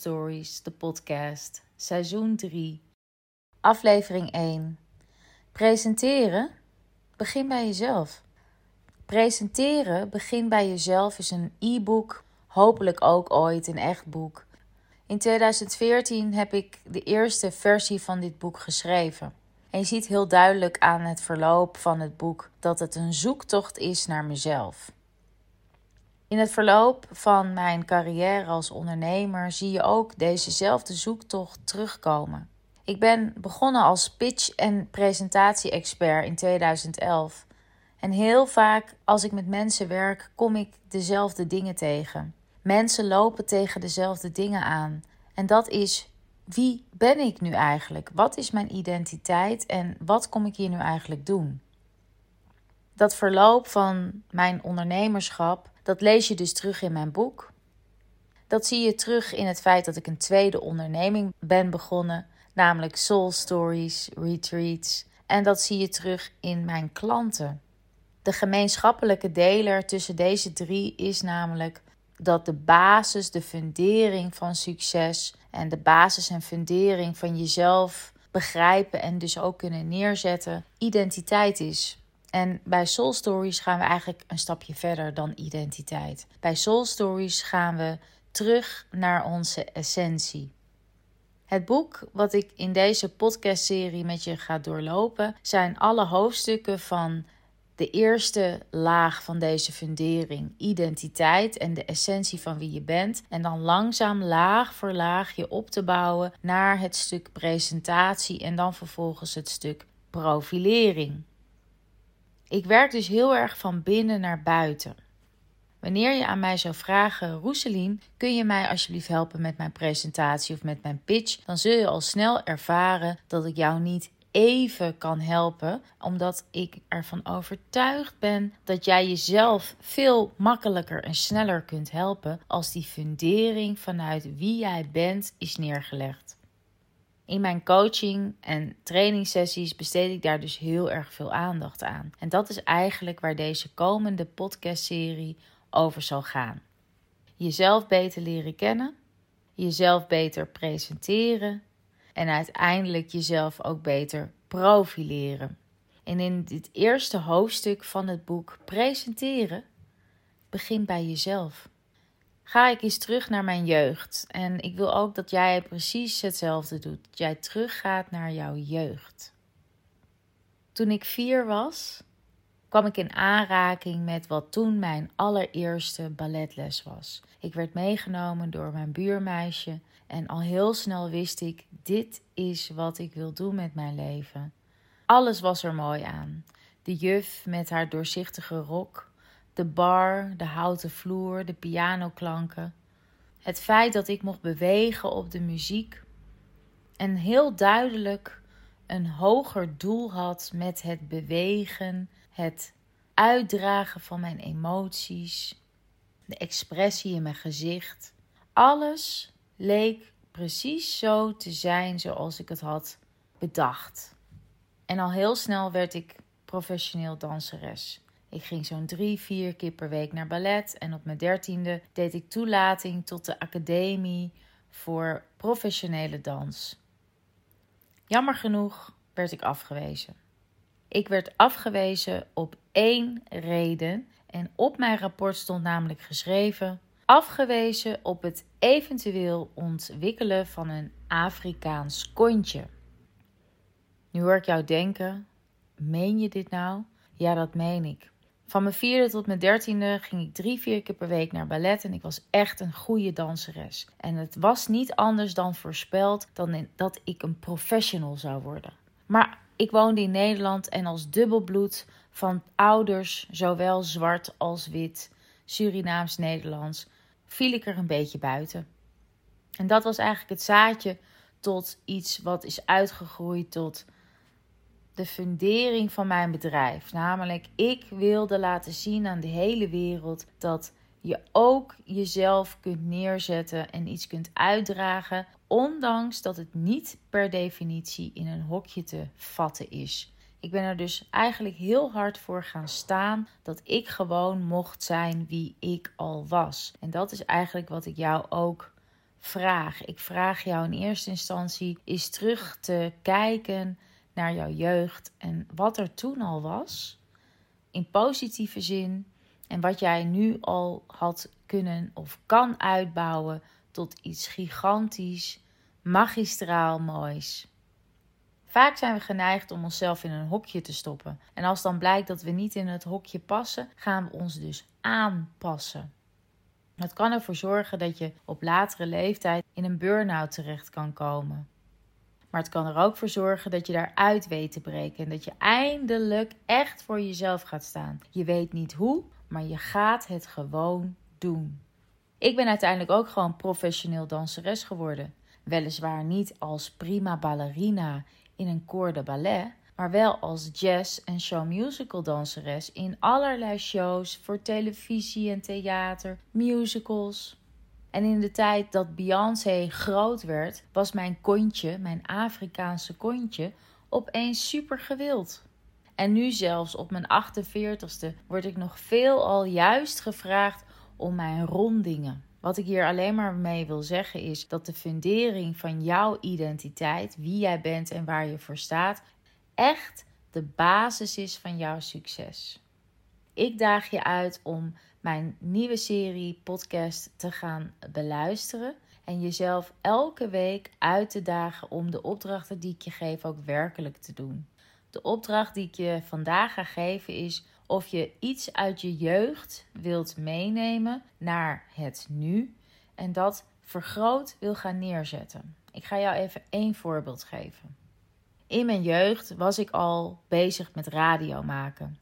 Stories, de podcast, seizoen 3, aflevering 1. Presenteren? Begin bij jezelf. Presenteren, begin bij jezelf is een e-book, hopelijk ook ooit een echt boek. In 2014 heb ik de eerste versie van dit boek geschreven. En je ziet heel duidelijk aan het verloop van het boek dat het een zoektocht is naar mezelf. In het verloop van mijn carrière als ondernemer zie je ook dezezelfde zoektocht terugkomen. Ik ben begonnen als pitch- en presentatie-expert in 2011. En heel vaak als ik met mensen werk, kom ik dezelfde dingen tegen. Mensen lopen tegen dezelfde dingen aan. En dat is wie ben ik nu eigenlijk? Wat is mijn identiteit en wat kom ik hier nu eigenlijk doen? Dat verloop van mijn ondernemerschap, dat lees je dus terug in mijn boek. Dat zie je terug in het feit dat ik een tweede onderneming ben begonnen, namelijk Soul Stories, Retreats. En dat zie je terug in mijn klanten. De gemeenschappelijke deler tussen deze drie is namelijk dat de basis, de fundering van succes en de basis en fundering van jezelf begrijpen en dus ook kunnen neerzetten, identiteit is. En bij Soul Stories gaan we eigenlijk een stapje verder dan identiteit. Bij Soul Stories gaan we terug naar onze essentie. Het boek wat ik in deze podcastserie met je ga doorlopen zijn alle hoofdstukken van de eerste laag van deze fundering, identiteit en de essentie van wie je bent. En dan langzaam laag voor laag je op te bouwen naar het stuk presentatie en dan vervolgens het stuk profilering. Ik werk dus heel erg van binnen naar buiten. Wanneer je aan mij zou vragen, Roeselien, kun je mij alsjeblieft helpen met mijn presentatie of met mijn pitch? Dan zul je al snel ervaren dat ik jou niet even kan helpen, omdat ik ervan overtuigd ben dat jij jezelf veel makkelijker en sneller kunt helpen als die fundering vanuit wie jij bent is neergelegd. In mijn coaching en trainingssessies besteed ik daar dus heel erg veel aandacht aan. En dat is eigenlijk waar deze komende podcastserie over zal gaan. Jezelf beter leren kennen, jezelf beter presenteren en uiteindelijk jezelf ook beter profileren. En in dit eerste hoofdstuk van het boek Presenteren, begin bij jezelf. Ga ik eens terug naar mijn jeugd. En ik wil ook dat jij precies hetzelfde doet. Dat jij teruggaat naar jouw jeugd. Toen ik vier was, kwam ik in aanraking met wat toen mijn allereerste balletles was. Ik werd meegenomen door mijn buurmeisje en al heel snel wist ik: dit is wat ik wil doen met mijn leven. Alles was er mooi aan. De juf met haar doorzichtige rok, de bar, de houten vloer, de pianoklanken. Het feit dat ik mocht bewegen op de muziek en heel duidelijk een hoger doel had met het bewegen, het uitdragen van mijn emoties, de expressie in mijn gezicht. Alles leek precies zo te zijn zoals ik het had bedacht. En al heel snel werd ik professioneel danseres. Ik ging zo'n drie, vier keer per week naar ballet. En op mijn dertiende deed ik toelating tot de academie voor professionele dans. Jammer genoeg werd ik afgewezen. Ik werd afgewezen op één reden. En op mijn rapport stond namelijk geschreven: afgewezen op het eventueel ontwikkelen van een Afrikaans kontje. Nu hoor ik jou denken: meen je dit nou? Ja, dat meen ik. Van mijn vierde tot mijn dertiende ging ik drie, vier keer per week naar ballet en ik was echt een goede danseres. En het was niet anders dan voorspeld dan dat ik een professional zou worden. Maar ik woonde in Nederland en als dubbelbloed van ouders, zowel zwart als wit, Surinaams-Nederlands, viel ik er een beetje buiten. En dat was eigenlijk het zaadje tot iets wat is uitgegroeid tot de fundering van mijn bedrijf. Namelijk, ik wilde laten zien aan de hele wereld dat je ook jezelf kunt neerzetten en iets kunt uitdragen, ondanks dat het niet per definitie in een hokje te vatten is. Ik ben er dus eigenlijk heel hard voor gaan staan dat ik gewoon mocht zijn wie ik al was. En dat is eigenlijk wat ik jou ook vraag. Ik vraag jou in eerste instantie eens terug te kijken naar jouw jeugd en wat er toen al was, in positieve zin, en wat jij nu al had kunnen of kan uitbouwen tot iets gigantisch, magistraal moois. Vaak zijn we geneigd om onszelf in een hokje te stoppen. En als dan blijkt dat we niet in het hokje passen, gaan we ons dus aanpassen. Het kan ervoor zorgen dat je op latere leeftijd in een burn-out terecht kan komen. Maar het kan er ook voor zorgen dat je daaruit weet te breken en dat je eindelijk echt voor jezelf gaat staan. Je weet niet hoe, maar je gaat het gewoon doen. Ik ben uiteindelijk ook gewoon professioneel danseres geworden. Weliswaar niet als prima ballerina in een koor de ballet, maar wel als jazz- en showmusical danseres in allerlei shows voor televisie en theater, musicals. En in de tijd dat Beyoncé groot werd, was mijn kontje, mijn Afrikaanse kontje, opeens super gewild. En nu zelfs op mijn 48ste word ik nog veel al juist gevraagd om mijn rondingen. Wat ik hier alleen maar mee wil zeggen is dat de fundering van jouw identiteit, wie jij bent en waar je voor staat, echt de basis is van jouw succes. Ik daag je uit om mijn nieuwe serie podcast te gaan beluisteren en jezelf elke week uit te dagen om de opdrachten die ik je geef ook werkelijk te doen. De opdracht die ik je vandaag ga geven is of je iets uit je jeugd wilt meenemen naar het nu en dat vergroot wil gaan neerzetten. Ik ga jou even één voorbeeld geven. In mijn jeugd was ik al bezig met radio maken.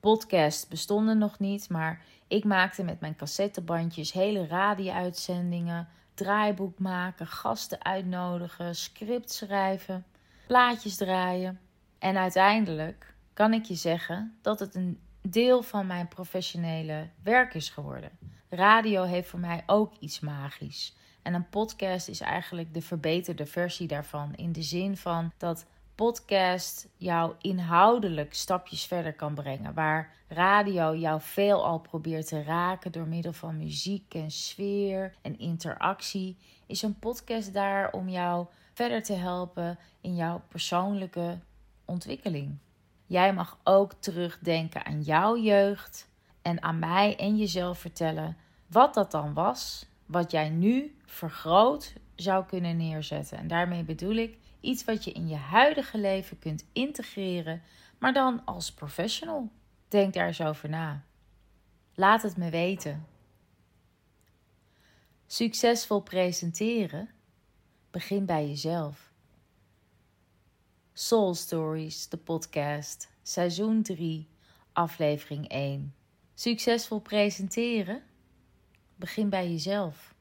Podcast bestonden nog niet, maar ik maakte met mijn cassettebandjes hele radio-uitzendingen, draaiboek maken, gasten uitnodigen, script schrijven, plaatjes draaien. En uiteindelijk kan ik je zeggen dat het een deel van mijn professionele werk is geworden. Radio heeft voor mij ook iets magisch. En een podcast is eigenlijk de verbeterde versie daarvan. In de zin van dat podcast jou inhoudelijk stapjes verder kan brengen. Waar radio jou veel al probeert te raken door middel van muziek en sfeer en interactie, is een podcast daar om jou verder te helpen in jouw persoonlijke ontwikkeling. Jij mag ook terugdenken aan jouw jeugd en aan mij en jezelf vertellen wat dat dan was, wat jij nu vergroot zou kunnen neerzetten. En daarmee bedoel ik iets wat je in je huidige leven kunt integreren, maar dan als professional. Denk daar eens over na. Laat het me weten. Succesvol presenteren begin bij jezelf. Soul Stories, de podcast, seizoen 3, aflevering 1. Succesvol presenteren? Begin bij jezelf.